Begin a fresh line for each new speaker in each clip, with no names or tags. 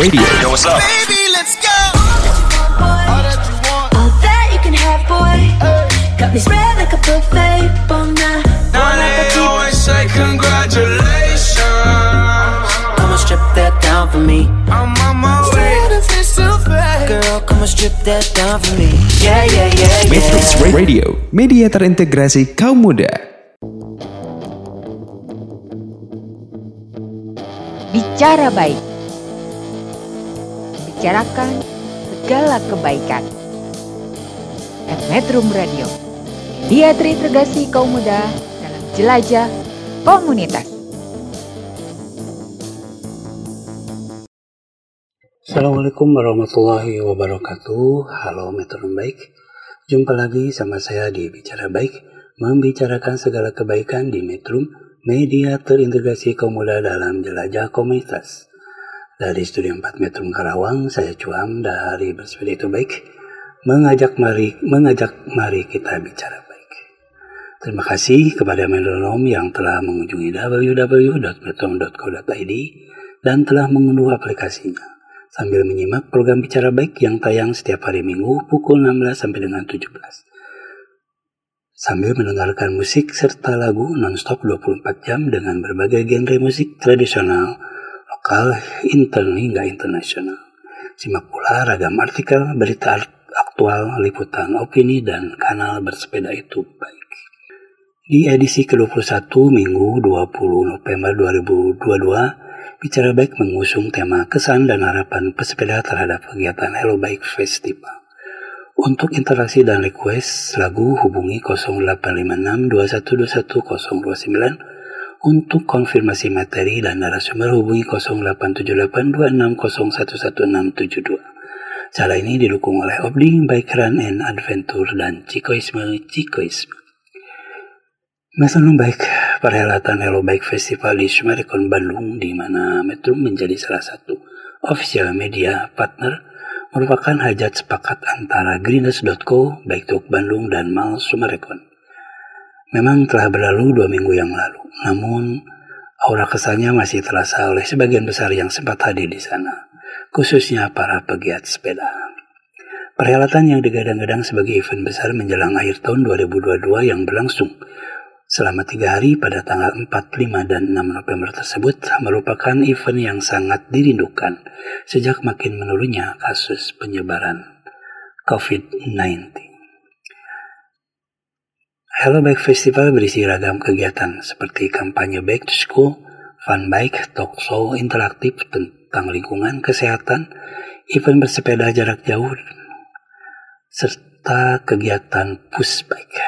Radio
Yo, what's up?
Baby, let's go.
boy.
All that you want.
All that you can have, boy. Got me spread like a buffet, bon night.
Now they always say congratulations.
Come and strip that down for me
I'm on my way.
Girl, come and strip that down for me Yeah, yeah, yeah, yeah
Radio Media terintegrasi kaum muda
Bicara baik. Bicarakan segala kebaikan. At Metrum Radio. Media terintegrasi kaum muda dalam jelajah komunitas.
Assalamualaikum warahmatullahi wabarakatuh. Halo metronom baik. Jumpa lagi sama saya di Bicara Baik, membicarakan segala kebaikan di Metrum, media terintegrasi kaum muda dalam jelajah komunitas. Dari Studio 4 Metrum Karawang, saya Cuam dari Bersepeda Itu Baik, mengajak mari mengajak mari kita bicara baik. Terima kasih kepada metronom yang telah mengunjungi www.metrom.co.id dan telah mengunduh aplikasinya sambil menyimak program Bicara Baik yang tayang setiap hari Minggu pukul 16 sampai dengan 17. Sambil mendengarkan musik serta lagu nonstop 24 jam dengan berbagai genre musik tradisional, lokal, intern hingga internasional. Simak pula ragam artikel, berita aktual, liputan opini, dan kanal bersepeda itu baik. Di edisi ke-21 Minggu 20 November 2022, Bicara Baik mengusung tema kesan dan harapan pesepeda terhadap kegiatan Hello Bike Festival. Untuk interaksi dan request lagu hubungi 0856212129 untuk konfirmasi materi dan narasumber hubungi 087826011672. Cara ini didukung oleh Obling Bike Run and Adventure dan Cikoisme Cikoisme. Metronom Baik, perhelatan Hello Bike Festival di Sumarekon Bandung di mana Metro menjadi salah satu official media partner merupakan hajat sepakat antara Greeners.co, Bike Talk Bandung, dan Mal Sumarekon. Memang telah berlalu dua minggu yang lalu, namun aura kesannya masih terasa oleh sebagian besar yang sempat hadir di sana, khususnya para pegiat sepeda. Perhelatan yang digadang-gadang sebagai event besar menjelang akhir tahun 2022 yang berlangsung selama tiga hari pada tanggal 4, 5, dan 6 November tersebut merupakan event yang sangat dirindukan sejak makin menurunnya kasus penyebaran COVID-19. Hello Bike Festival berisi ragam kegiatan seperti kampanye Back to School, fun bike, talk show interaktif tentang lingkungan, kesehatan, event bersepeda jarak jauh, serta kegiatan push bike.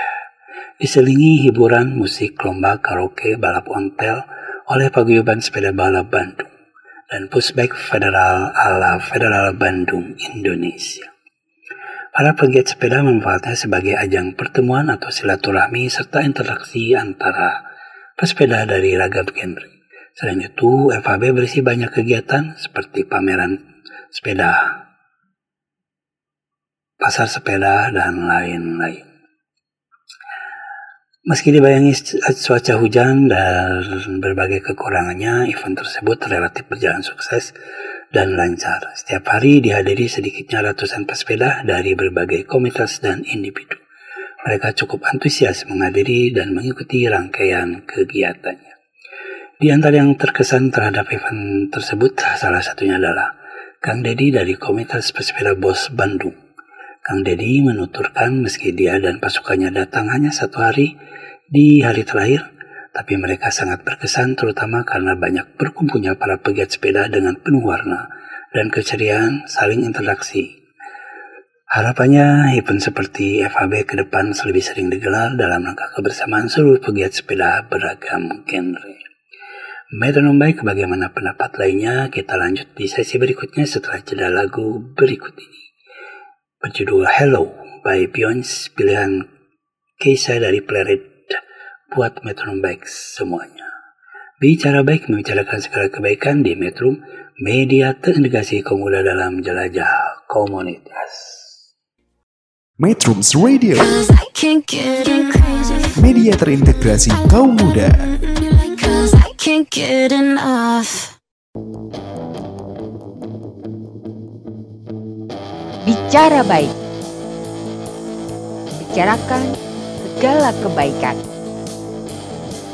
Diselingi hiburan musik, lomba, karaoke, balap ontel oleh paguyuban sepeda balap Bandung dan pushback federal ala Federal Bandung, Indonesia. Para pegiat sepeda memanfaatnya sebagai ajang pertemuan atau silaturahmi serta interaksi antara pesepeda dari ragam genre. Selain itu, FHB berisi banyak kegiatan seperti pameran sepeda, pasar sepeda, dan lain-lain. Meski dibayangi cuaca hujan dan berbagai kekurangannya, event tersebut relatif berjalan sukses dan lancar. Setiap hari dihadiri sedikitnya ratusan pesepeda dari berbagai komunitas dan individu. Mereka cukup antusias menghadiri dan mengikuti rangkaian kegiatannya. Di antara yang terkesan terhadap event tersebut, salah satunya adalah Kang Dedi dari komunitas pesepeda Bos Bandung. Kang Dedi menuturkan meski dia dan pasukannya datang hanya satu hari, di hari terakhir, tapi mereka sangat berkesan terutama karena banyak berkumpulnya para pegiat sepeda dengan penuh warna dan keceriaan saling interaksi. Harapannya event seperti FAB ke depan lebih sering digelar dalam rangka kebersamaan seluruh pegiat sepeda beragam genre. Metronom baik bagaimana pendapat lainnya kita lanjut di sesi berikutnya setelah jeda lagu berikut ini. Berjudul Hello by Beyonce pilihan Keisha dari Planet buat metronom baik semuanya. Bicara baik membicarakan segala kebaikan di Metro, media terintegrasi kaum muda dalam jelajah komunitas.
Metrums Radio, media terintegrasi kaum muda.
Bicara baik. Bicarakan segala kebaikan.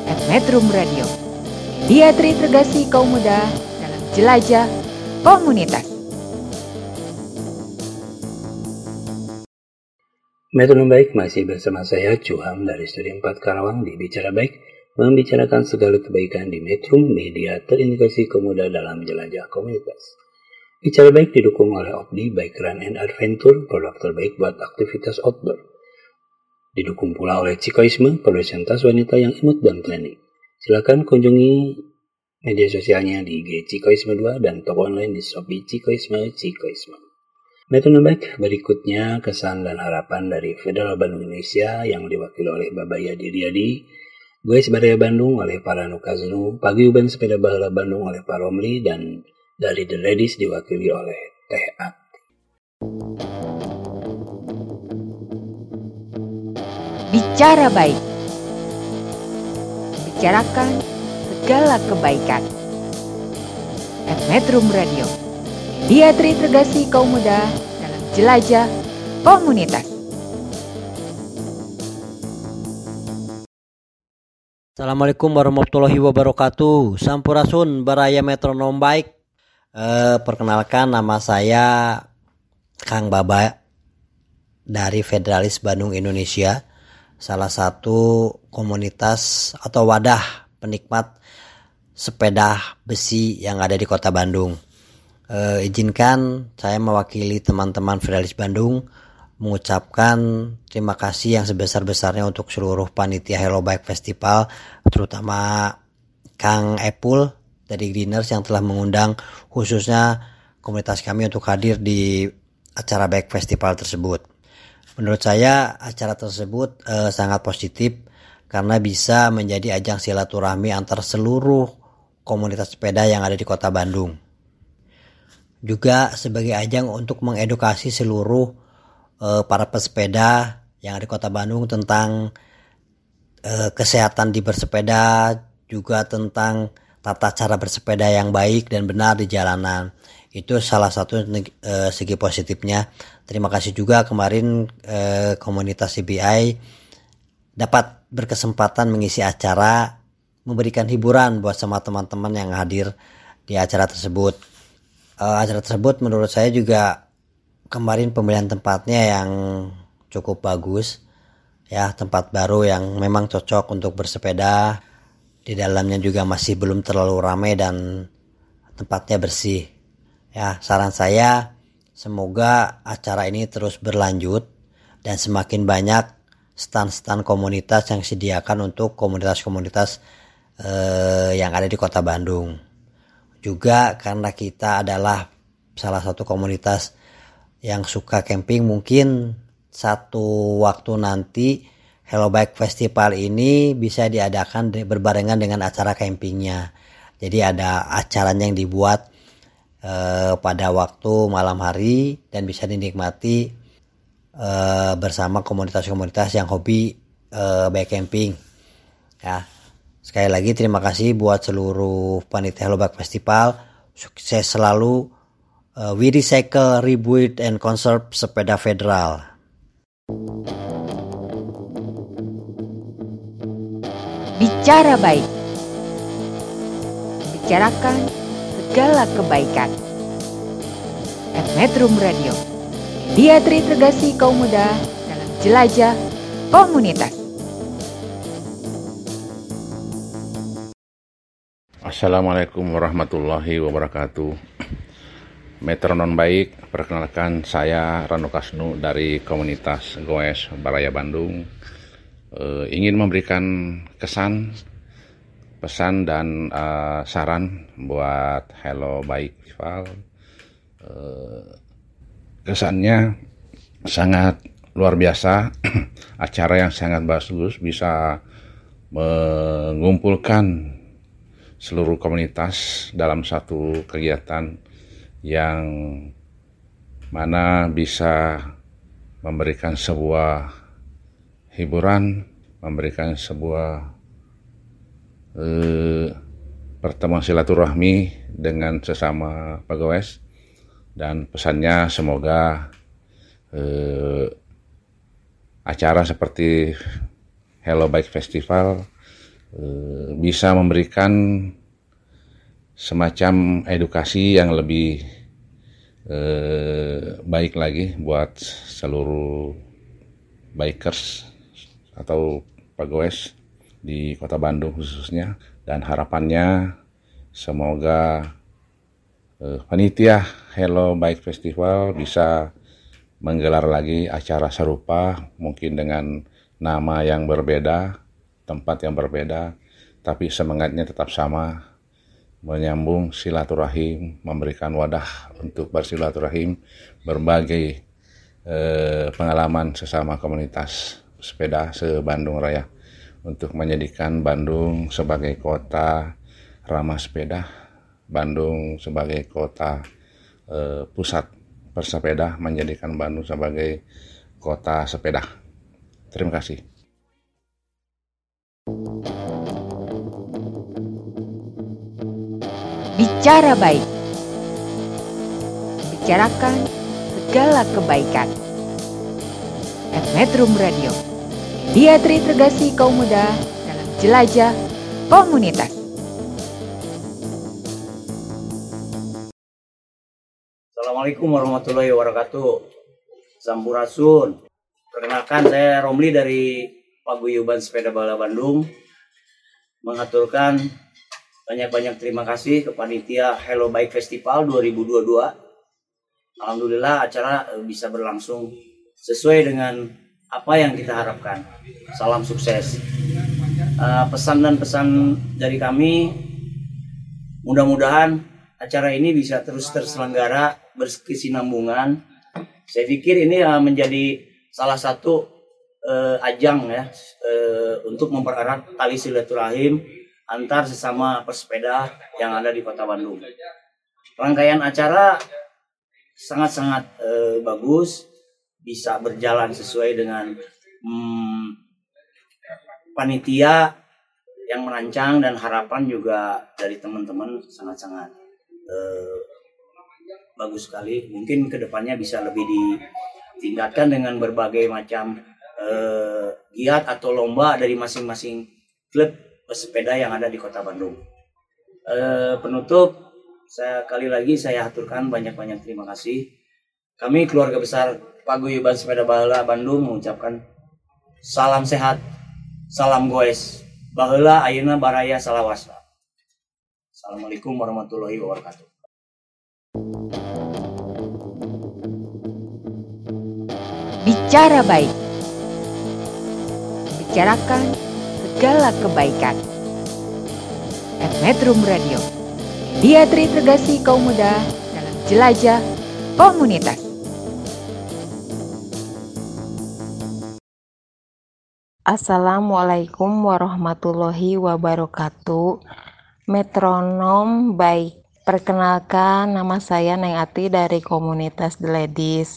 At Metro Radio. Dia terintegrasi kaum muda dalam jelajah komunitas.
Metronom Baik masih bersama saya Cuham dari Studi 4 Karawang di Bicara Baik membicarakan segala kebaikan di Metro Media terintegrasi muda dalam jelajah komunitas. Bicara Baik didukung oleh Opdi Bike Run and Adventure, produk terbaik buat aktivitas outdoor. Didukung pula oleh Cikoisme, produsen tas wanita yang imut dan trendy. Silakan kunjungi media sosialnya di IG Cikoisme 2 dan toko online di Shopee Cikoisme Cikoisme. Baik berikutnya kesan dan harapan dari Federal Bandung Indonesia yang diwakili oleh Babaya Diriadi, gue Sebaraya Bandung oleh para Nukaznu, Paguyuban Sepeda Bahala Bandung oleh Pak Romli, dan dari The Ladies diwakili oleh Teh Ati.
Bicara baik. Bicarakan segala kebaikan. Metro Radio. Dia terintegrasi kaum muda dalam jelajah komunitas.
Assalamualaikum warahmatullahi wabarakatuh. Sampurasun Baraya Metronom Baik. Eh, perkenalkan nama saya Kang Baba dari Federalis Bandung Indonesia. Salah satu komunitas atau wadah penikmat sepeda besi yang ada di kota Bandung. Eh, izinkan saya mewakili teman-teman Federalis Bandung mengucapkan terima kasih yang sebesar-besarnya untuk seluruh panitia Hello Bike Festival, terutama Kang Epul dari Greeners yang telah mengundang khususnya komunitas kami untuk hadir di acara Bike Festival tersebut. Menurut saya acara tersebut eh, sangat positif karena bisa menjadi ajang silaturahmi antar seluruh komunitas sepeda yang ada di kota Bandung. Juga sebagai ajang untuk mengedukasi seluruh uh, para pesepeda yang ada di kota Bandung tentang uh, kesehatan di bersepeda, juga tentang tata cara bersepeda yang baik dan benar di jalanan. Itu salah satu uh, segi positifnya. Terima kasih juga kemarin uh, komunitas CBI dapat berkesempatan mengisi acara memberikan hiburan buat sama teman-teman yang hadir di acara tersebut. Uh, acara tersebut menurut saya juga kemarin pemilihan tempatnya yang cukup bagus ya tempat baru yang memang cocok untuk bersepeda di dalamnya juga masih belum terlalu ramai dan tempatnya bersih ya saran saya semoga acara ini terus berlanjut dan semakin banyak stand-stand komunitas yang disediakan untuk komunitas-komunitas eh, yang ada di kota Bandung juga karena kita adalah salah satu komunitas yang suka camping mungkin satu waktu nanti Hello Bike Festival ini bisa diadakan berbarengan dengan acara campingnya. Jadi ada acaranya yang dibuat eh, pada waktu malam hari dan bisa dinikmati eh, bersama komunitas-komunitas yang hobi uh, bike camping. Ya sekali lagi terima kasih buat seluruh panitia Bike Festival. Sukses selalu uh, we recycle rebuild and conserve sepeda federal.
Bicara baik. Bicarakan segala kebaikan. Metro Radio. Dia terintegrasi kaum muda dalam jelajah komunitas.
Assalamualaikum warahmatullahi wabarakatuh. Metronom baik, perkenalkan saya Rano Kasnu dari komunitas Goes Baraya Bandung uh, ingin memberikan kesan, pesan dan uh, saran buat Hello Baik Festival. Uh, kesannya sangat luar biasa, acara yang sangat bagus bisa mengumpulkan seluruh komunitas dalam satu kegiatan yang mana bisa memberikan sebuah hiburan, memberikan sebuah eh, pertemuan silaturahmi dengan sesama pegawai dan pesannya semoga eh, acara seperti Hello Bike Festival eh, bisa memberikan semacam edukasi yang lebih eh, baik lagi buat seluruh bikers atau pegawai di kota Bandung khususnya. Dan harapannya semoga uh, panitia Hello Bike Festival bisa menggelar lagi acara serupa mungkin dengan nama yang berbeda, tempat yang berbeda, tapi semangatnya tetap sama. Menyambung silaturahim, memberikan wadah untuk bersilaturahim, berbagai eh, pengalaman sesama komunitas sepeda se-Bandung Raya untuk menjadikan Bandung sebagai kota ramah sepeda, Bandung sebagai kota eh, pusat bersepeda, menjadikan Bandung sebagai kota sepeda. Terima kasih.
Bicara baik. Bicarakan segala kebaikan. At Metro Radio. Dia terintegrasi kaum muda dalam jelajah komunitas.
Assalamualaikum warahmatullahi wabarakatuh. Sampurasun. Perkenalkan saya Romli dari Paguyuban Sepeda Bala Bandung. Mengaturkan banyak-banyak terima kasih ke panitia Hello Bike Festival 2022. Alhamdulillah acara bisa berlangsung sesuai dengan apa yang kita harapkan. Salam sukses. Uh, pesan dan pesan dari kami, mudah-mudahan acara ini bisa terus terselenggara berkesinambungan. Saya pikir ini uh, menjadi salah satu uh, ajang ya uh, untuk mempererat tali silaturahim antar sesama pesepeda yang ada di Kota Bandung. Rangkaian acara sangat-sangat uh, bagus bisa berjalan sesuai dengan hmm, panitia yang merancang dan harapan juga dari teman-teman sangat-sangat eh, bagus sekali. Mungkin ke depannya bisa lebih ditingkatkan dengan berbagai macam eh, giat atau lomba dari masing-masing klub pesepeda yang ada di Kota Bandung. Eh, penutup, saya kali lagi saya aturkan banyak-banyak terima kasih. Kami keluarga besar Paguyuban Sepeda Baheula Bandung mengucapkan salam sehat, salam goes. Baheula ayeuna baraya salawasa. Assalamualaikum warahmatullahi wabarakatuh.
Bicara baik. Bicarakan segala kebaikan. At Metro Radio. Dia terintegrasi kaum muda dalam jelajah komunitas.
Assalamualaikum warahmatullahi wabarakatuh. Metronom baik. Perkenalkan nama saya Neng Ati dari komunitas The Ladies.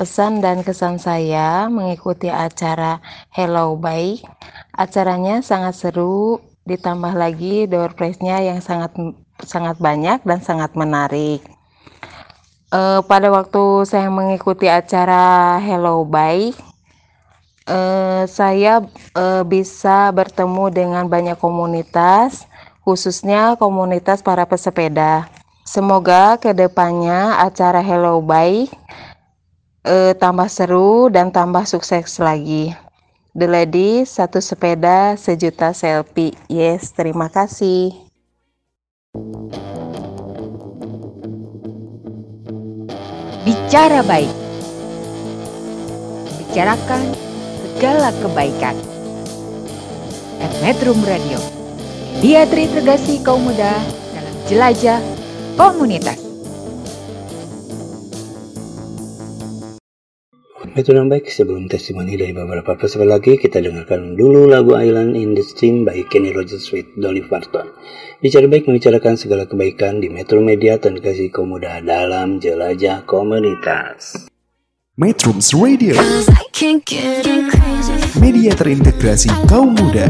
pesan dan kesan saya mengikuti acara Hello Baik. Acaranya sangat seru, ditambah lagi door prize-nya yang sangat sangat banyak dan sangat menarik. Uh, pada waktu saya mengikuti acara Hello Baik, uh, saya uh, bisa bertemu dengan banyak komunitas, khususnya komunitas para pesepeda. Semoga ke depannya acara Hello Baik uh, tambah seru dan tambah sukses lagi. The Lady, satu sepeda, sejuta selfie. Yes, terima kasih.
Bicara baik. Bicarakan segala kebaikan. At Metro Radio, dia terintegrasi kaum muda dalam jelajah komunitas.
Metronom baik sebelum testimoni dari beberapa peserta lagi kita dengarkan dulu lagu Island in the Stream by Kenny Rogers with Dolly Parton. Bicara baik membicarakan segala kebaikan di Metro Media terintegrasi kaum muda dalam jelajah komunitas.
Metrums Radio Media terintegrasi kaum muda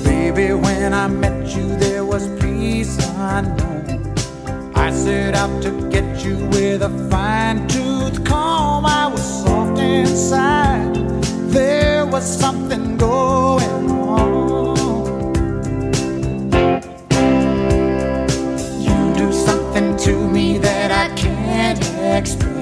Baby, when I met you, there was peace unknown. I set out to get you with a fine tooth comb. I was soft inside. There was something going on. You do something to me that I can't explain.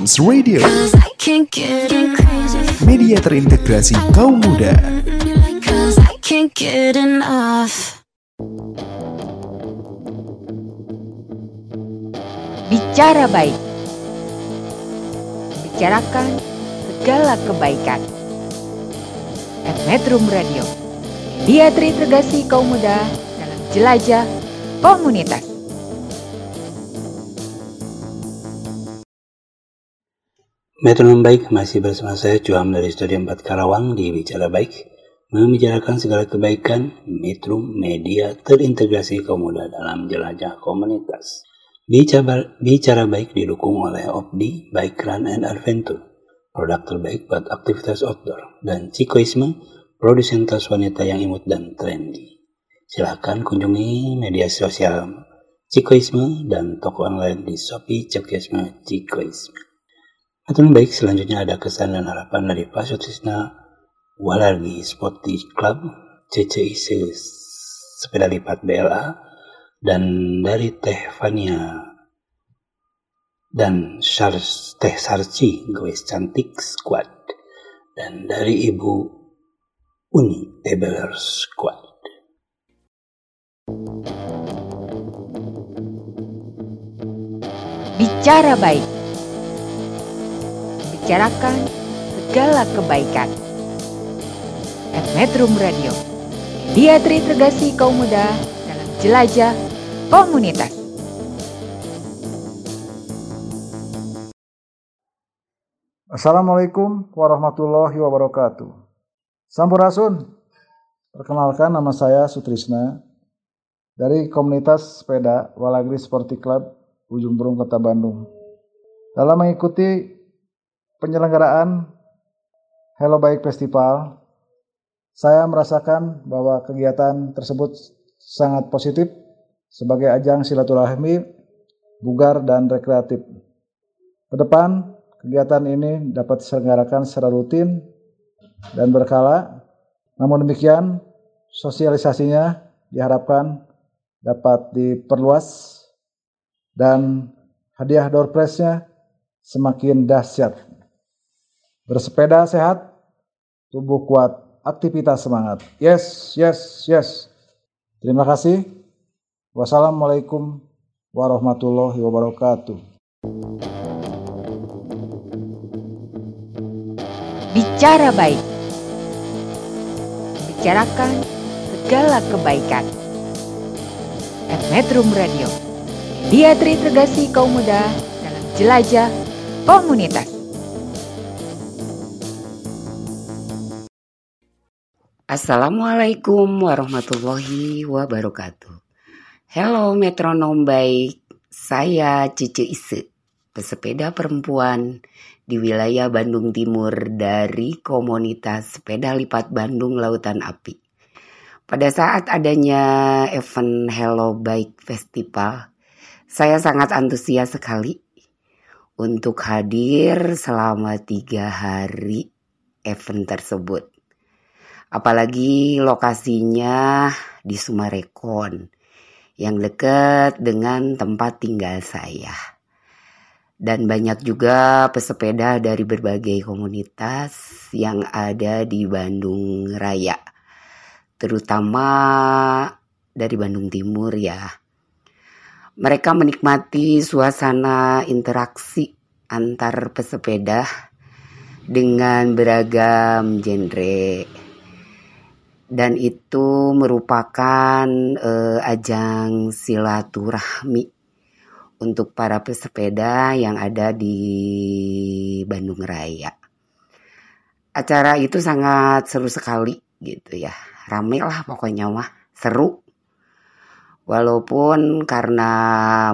Metrums Radio, media terintegrasi kaum muda.
Bicara baik. Bicarakan segala kebaikan. At Metrum Radio. Dia terintegrasi kaum muda dalam jelajah komunitas.
Metronom Baik masih bersama saya Cuam dari Studio 4 Karawang di Bicara Baik membicarakan segala kebaikan Metro Media terintegrasi kaum muda dalam jelajah komunitas. Bicara, bicara baik didukung oleh Opdi Bike Run and Adventure, produk terbaik buat aktivitas outdoor, dan Cikoisme, produsen tas wanita yang imut dan trendy. Silahkan kunjungi media sosial Cikoisme dan toko online di Shopee Cikoisme Cikoisme. Atau baik selanjutnya ada kesan dan harapan dari Pak Sutisna Walargi Sporty Club CCIC Sepeda Lipat BLA dan dari Teh Fania dan Shar Teh Sarci Gowes Cantik Squad dan dari Ibu Uni Ebeler Squad.
Bicara baik. Bicarakan segala kebaikan. At Metrum Radio. Dia terintegrasi kaum muda dalam jelajah komunitas.
Assalamualaikum warahmatullahi wabarakatuh. Sampurasun. Perkenalkan nama saya Sutrisna dari komunitas sepeda Walagri Sporty Club Ujung Berung Kota Bandung. Dalam mengikuti penyelenggaraan Hello Bike Festival, saya merasakan bahwa kegiatan tersebut sangat positif sebagai ajang silaturahmi, bugar dan rekreatif. Ke depan, kegiatan ini dapat diselenggarakan secara rutin dan berkala. Namun demikian, sosialisasinya diharapkan dapat diperluas dan hadiah door prize-nya semakin dahsyat. Bersepeda sehat, tubuh kuat, aktivitas semangat. Yes, yes, yes. Terima kasih. Wassalamualaikum warahmatullahi wabarakatuh.
Bicara baik. Bicarakan segala kebaikan. At Metrum Radio. Dia terintegrasi kaum muda dalam jelajah komunitas.
Assalamualaikum warahmatullahi wabarakatuh. Hello metronom baik, saya Cici Ise, pesepeda perempuan di wilayah Bandung Timur dari komunitas sepeda lipat Bandung Lautan Api. Pada saat adanya event Hello Bike Festival, saya sangat antusias sekali untuk hadir selama tiga hari event tersebut. Apalagi lokasinya di Sumarekon yang dekat dengan tempat tinggal saya. Dan banyak juga pesepeda dari berbagai komunitas yang ada di Bandung Raya. Terutama dari Bandung Timur ya. Mereka menikmati suasana interaksi antar pesepeda dengan beragam genre dan itu merupakan eh, ajang silaturahmi untuk para pesepeda yang ada di Bandung Raya. Acara itu sangat seru sekali gitu ya, rame lah pokoknya mah, seru. Walaupun karena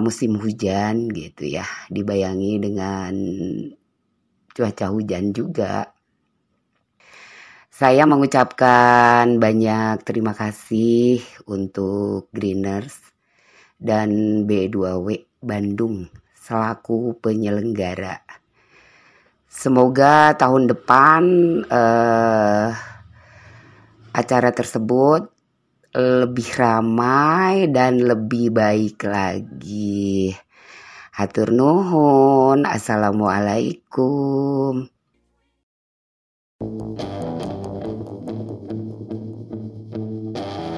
musim hujan gitu ya, dibayangi dengan cuaca hujan juga. Saya mengucapkan banyak terima kasih untuk Greeners dan B2W Bandung selaku penyelenggara. Semoga tahun depan eh, acara tersebut lebih ramai dan lebih baik lagi. Hatur nuhun. Assalamualaikum.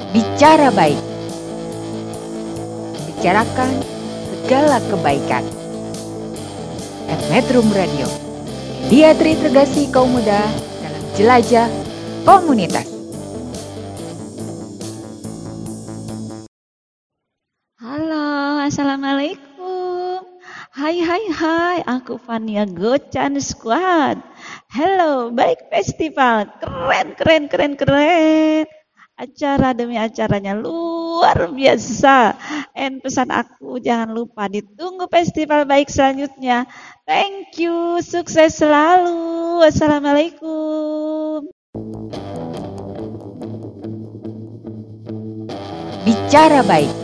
Bicara baik. Bicarakan segala kebaikan. At Metrum Radio. Dia terintegrasi kaum muda dalam jelajah komunitas.
Halo, Assalamualaikum. Hai hai hai, aku Fania Gocan Squad. Hello, baik festival. Keren, keren, keren, keren. Acara demi acaranya luar biasa. And pesan aku jangan lupa ditunggu festival baik selanjutnya. Thank you, sukses selalu. Assalamualaikum.
Bicara baik.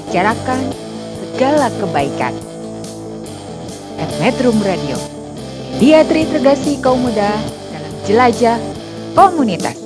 Bicarakan segala kebaikan. At Metrum Radio. Dia terintegrasi kaum muda dalam jelajah komunitas.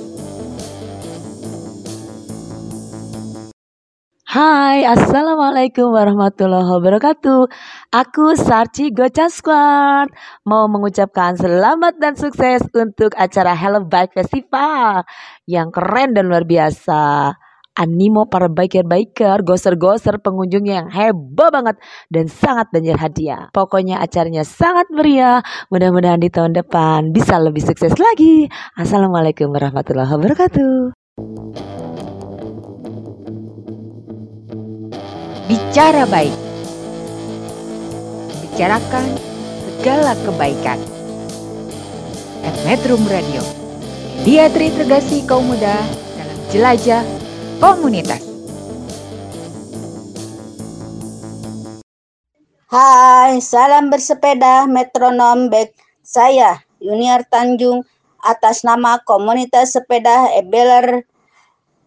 Hai, Assalamualaikum warahmatullahi wabarakatuh. Aku Sarci Gocha Squad mau mengucapkan selamat dan sukses untuk acara Hello Bike Festival yang keren dan luar biasa. Animo para biker-biker, goser-goser pengunjungnya yang heboh banget dan sangat banyak hadiah. Pokoknya acaranya sangat meriah. Mudah-mudahan di tahun depan bisa lebih sukses lagi. Assalamualaikum warahmatullahi wabarakatuh.
Bicara baik. Bicarakan segala kebaikan. At Metrum Radio. Dia terintegrasi kaum muda dalam jelajah komunitas.
Hai, salam bersepeda metronom back saya Junior Tanjung atas nama komunitas sepeda Ebeler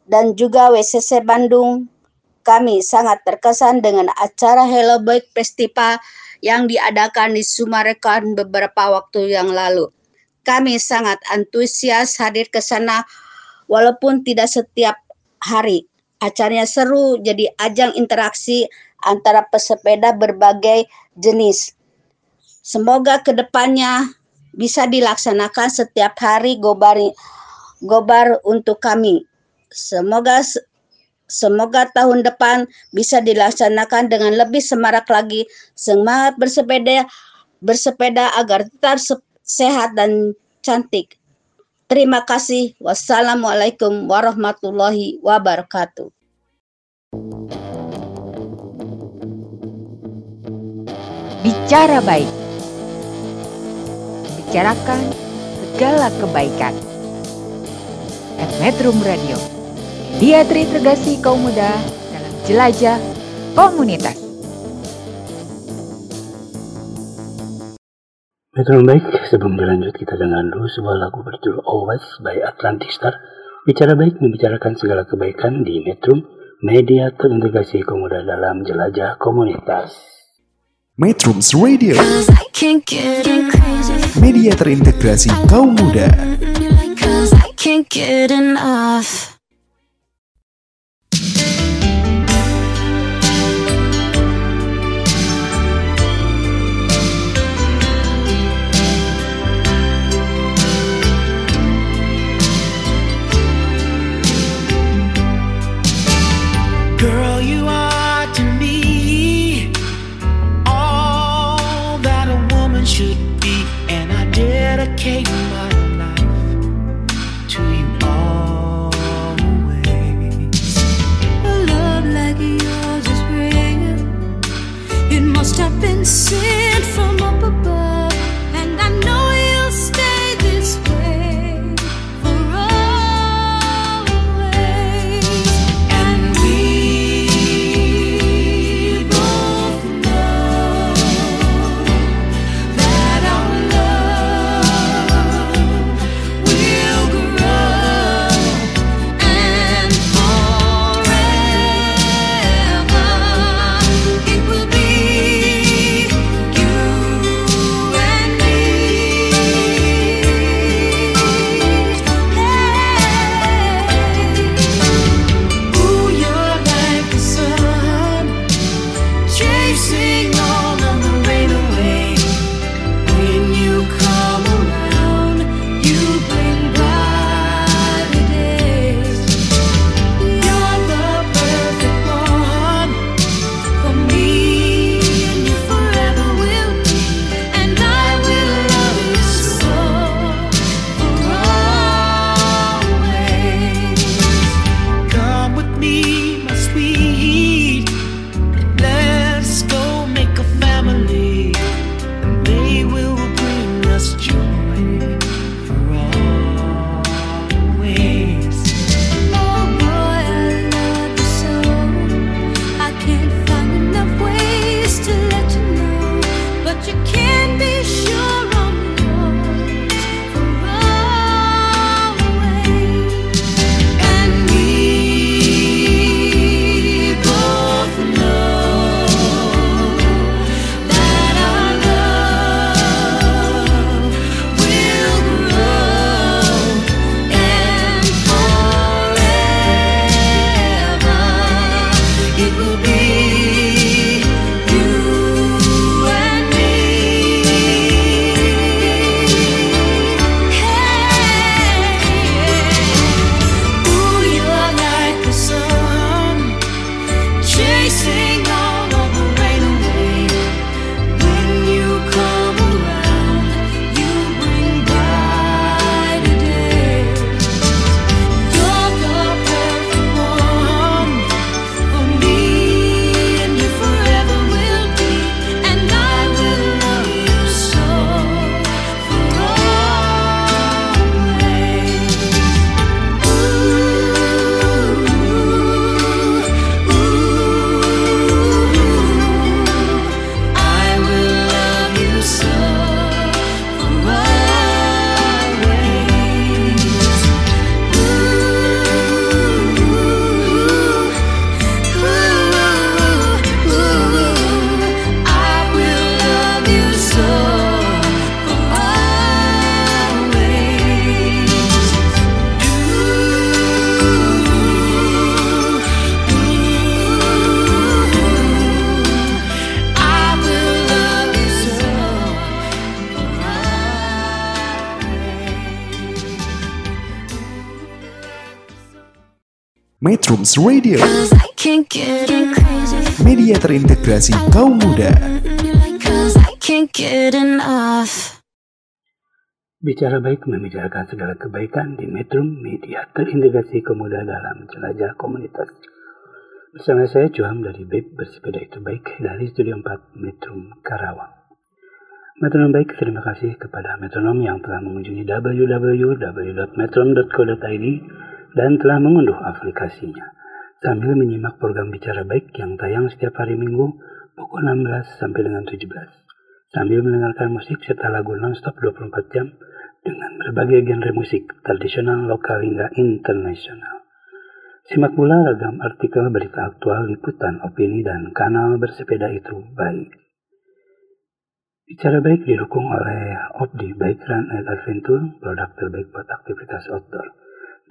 dan juga WCC Bandung. Kami sangat terkesan dengan acara Hello Bike Festival yang diadakan di Sumarekon beberapa waktu yang lalu. Kami sangat antusias hadir ke sana walaupun tidak setiap hari. Acaranya seru jadi ajang interaksi antara pesepeda berbagai jenis. Semoga ke depannya bisa dilaksanakan setiap hari gobar gobar untuk kami. Semoga semoga tahun depan bisa dilaksanakan dengan lebih semarak lagi. Semangat bersepeda bersepeda agar tetap sehat dan cantik. Terima kasih. Wassalamualaikum warahmatullahi wabarakatuh.
Bicara baik. Bicarakan segala kebaikan. At Metrum Radio. Dia terintegrasi kaum muda dalam jelajah komunitas.
Metro baik, sebelum berlanjut kita dengar dulu sebuah lagu berjudul Always by Atlantic Star. Bicara baik membicarakan segala kebaikan di Metro, media terintegrasi kaum muda dalam jelajah komunitas.
Metrums Radio Media terintegrasi kaum muda see. Radio, media terintegrasi kaum muda.
Bicara baik membicarakan segala kebaikan di Metrum Media terintegrasi kemudahan dalam jelajah komunitas. Bersama saya Cuam dari BEP Bersepeda Itu Baik dari Studio 4 Metrum Karawang. Metronom Baik terima kasih kepada metronom yang telah mengunjungi www.metron.co.id dan telah mengunduh aplikasinya sambil menyimak program Bicara Baik yang tayang setiap hari Minggu pukul 16 sampai dengan 17 sambil mendengarkan musik serta lagu nonstop 24 jam dengan berbagai genre musik tradisional, lokal hingga internasional. Simak pula ragam artikel berita aktual, liputan, opini, dan kanal bersepeda itu baik. Bicara baik didukung oleh Opdi Bike Run and Adventure, produk terbaik buat aktivitas outdoor,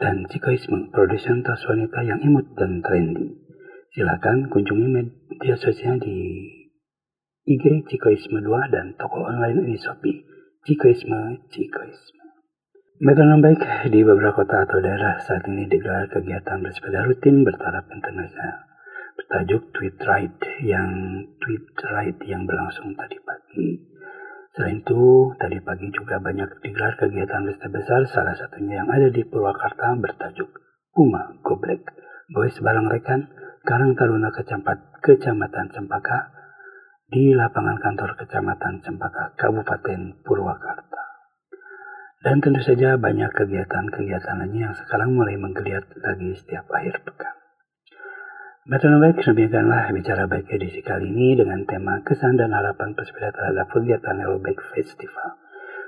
dan Cikoisme, produsen tas wanita yang imut dan trendy. Silakan kunjungi media sosial di IG Cikoisme 2 dan toko online di Shopee Cikoisme Cikoisme. Metronom baik di beberapa kota atau daerah saat ini digelar kegiatan bersepeda rutin bertaraf internasional bertajuk Tweet Ride yang Tweet Ride yang berlangsung tadi pagi. Selain itu, tadi pagi juga banyak digelar kegiatan bersepeda besar, salah satunya yang ada di Purwakarta bertajuk Puma Goblek, Boys Barang Rekan, Karang Taruna Kecampat, Kecamatan Cempaka, di lapangan kantor Kecamatan Cempaka, Kabupaten Purwakarta. Dan tentu saja banyak kegiatan-kegiatan lainnya yang sekarang mulai menggeliat lagi setiap akhir pekan. Metronom Baik demikianlah bicara baik edisi kali ini dengan tema kesan dan harapan pesepeda terhadap kegiatan Hello Bike Festival.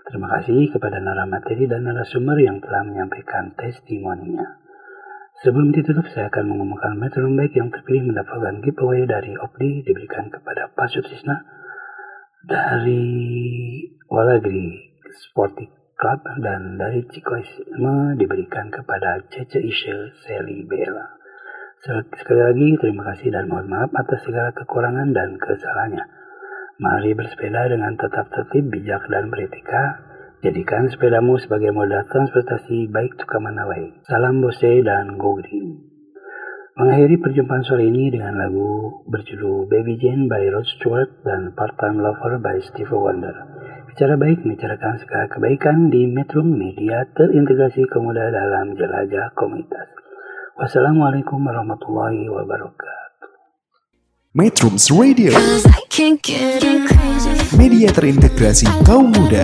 Terima kasih kepada naramateri dan narasumber yang telah menyampaikan testimoninya. Sebelum ditutup, saya akan mengumumkan metronom baik yang terpilih mendapatkan giveaway dari Opdi diberikan kepada Pak Sutrisna dari Walagri Sporting Club dan dari Cikoisme diberikan kepada Cece Isha Sally Bella. Sekali lagi terima kasih dan mohon maaf atas segala kekurangan dan kesalahannya. Mari bersepeda dengan tetap tertib, bijak dan beretika. Jadikan sepedamu sebagai moda transportasi baik to ke mana wae. Salam Bose dan Go Green. Mengakhiri perjumpaan sore ini dengan lagu berjudul Baby Jane by Rod Stewart dan Part Time Lover by Stevie Wonder. Bicara baik membicarakan segala kebaikan di Metro Media terintegrasi kemudahan dalam jelajah komunitas. Wassalamualaikum warahmatullahi wabarakatuh.
Metrums Radio, media terintegrasi kaum muda.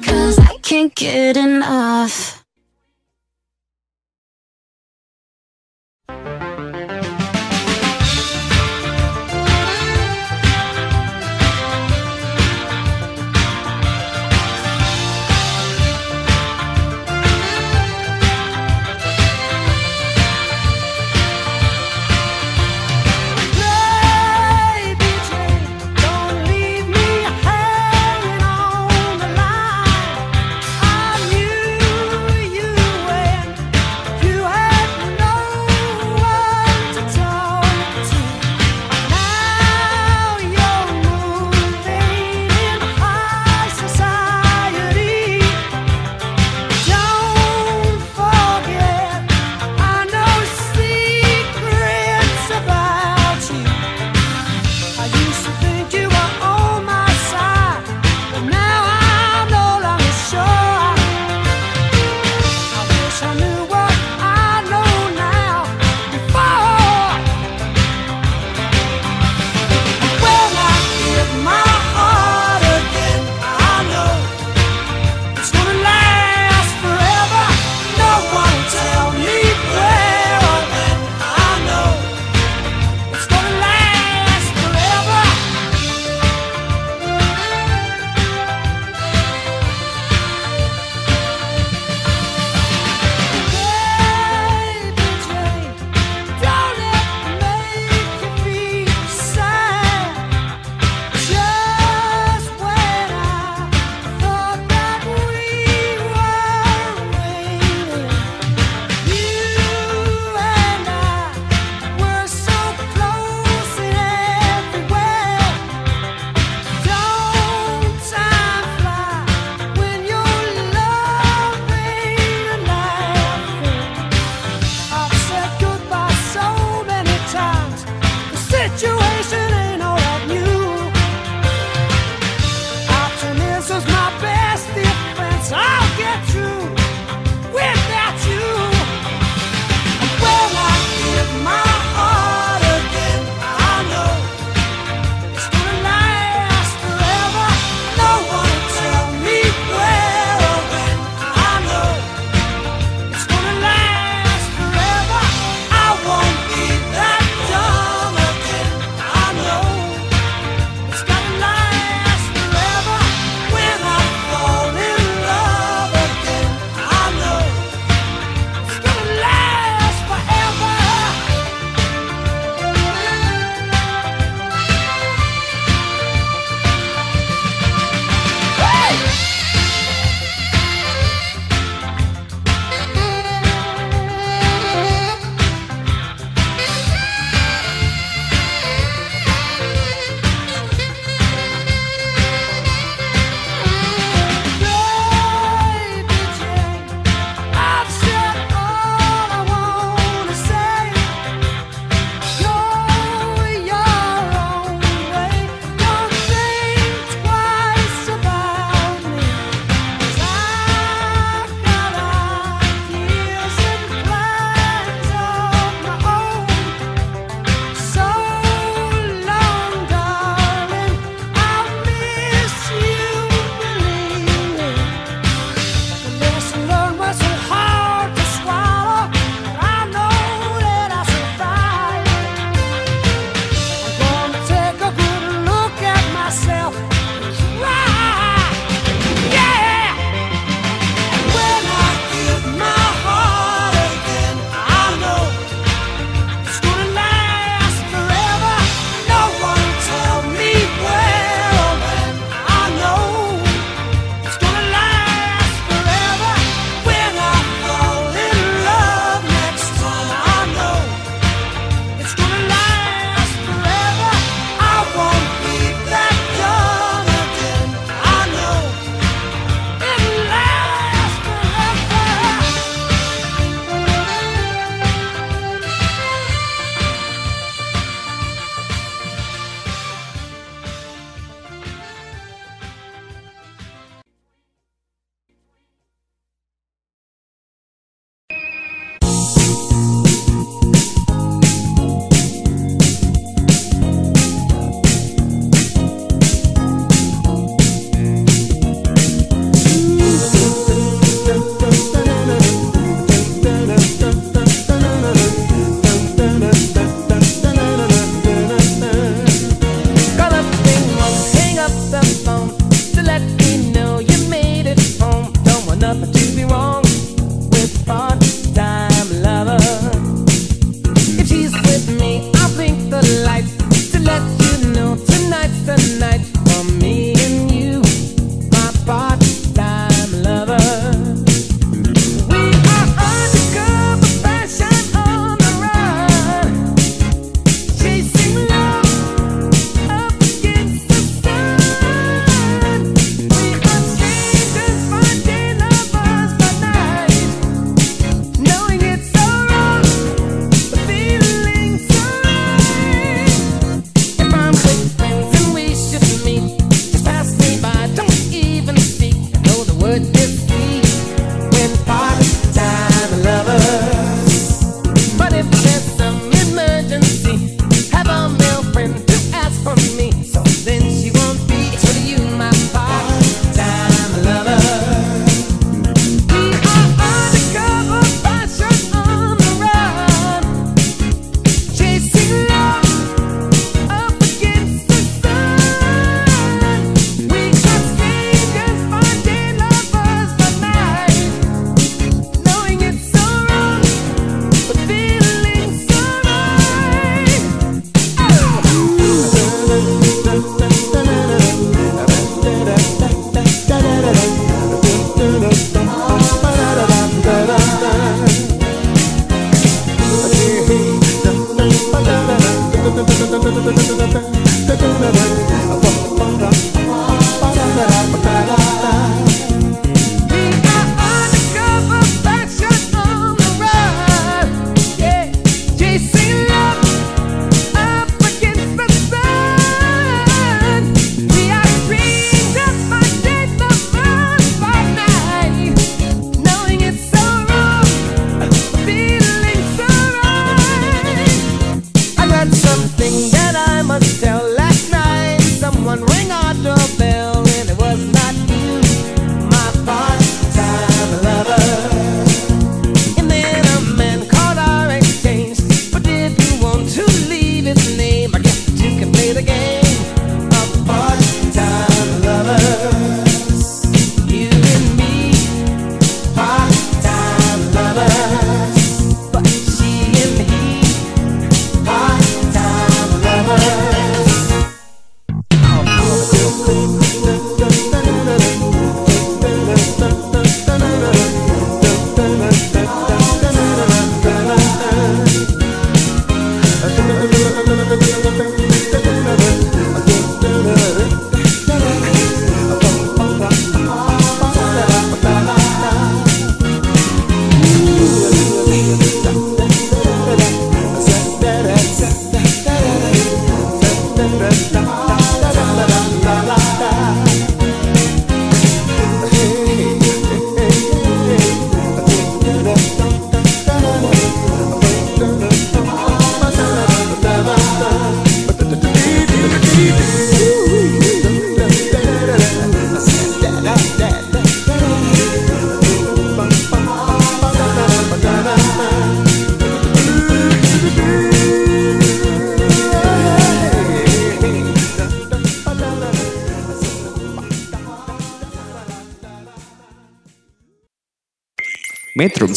Cause I can't get enough.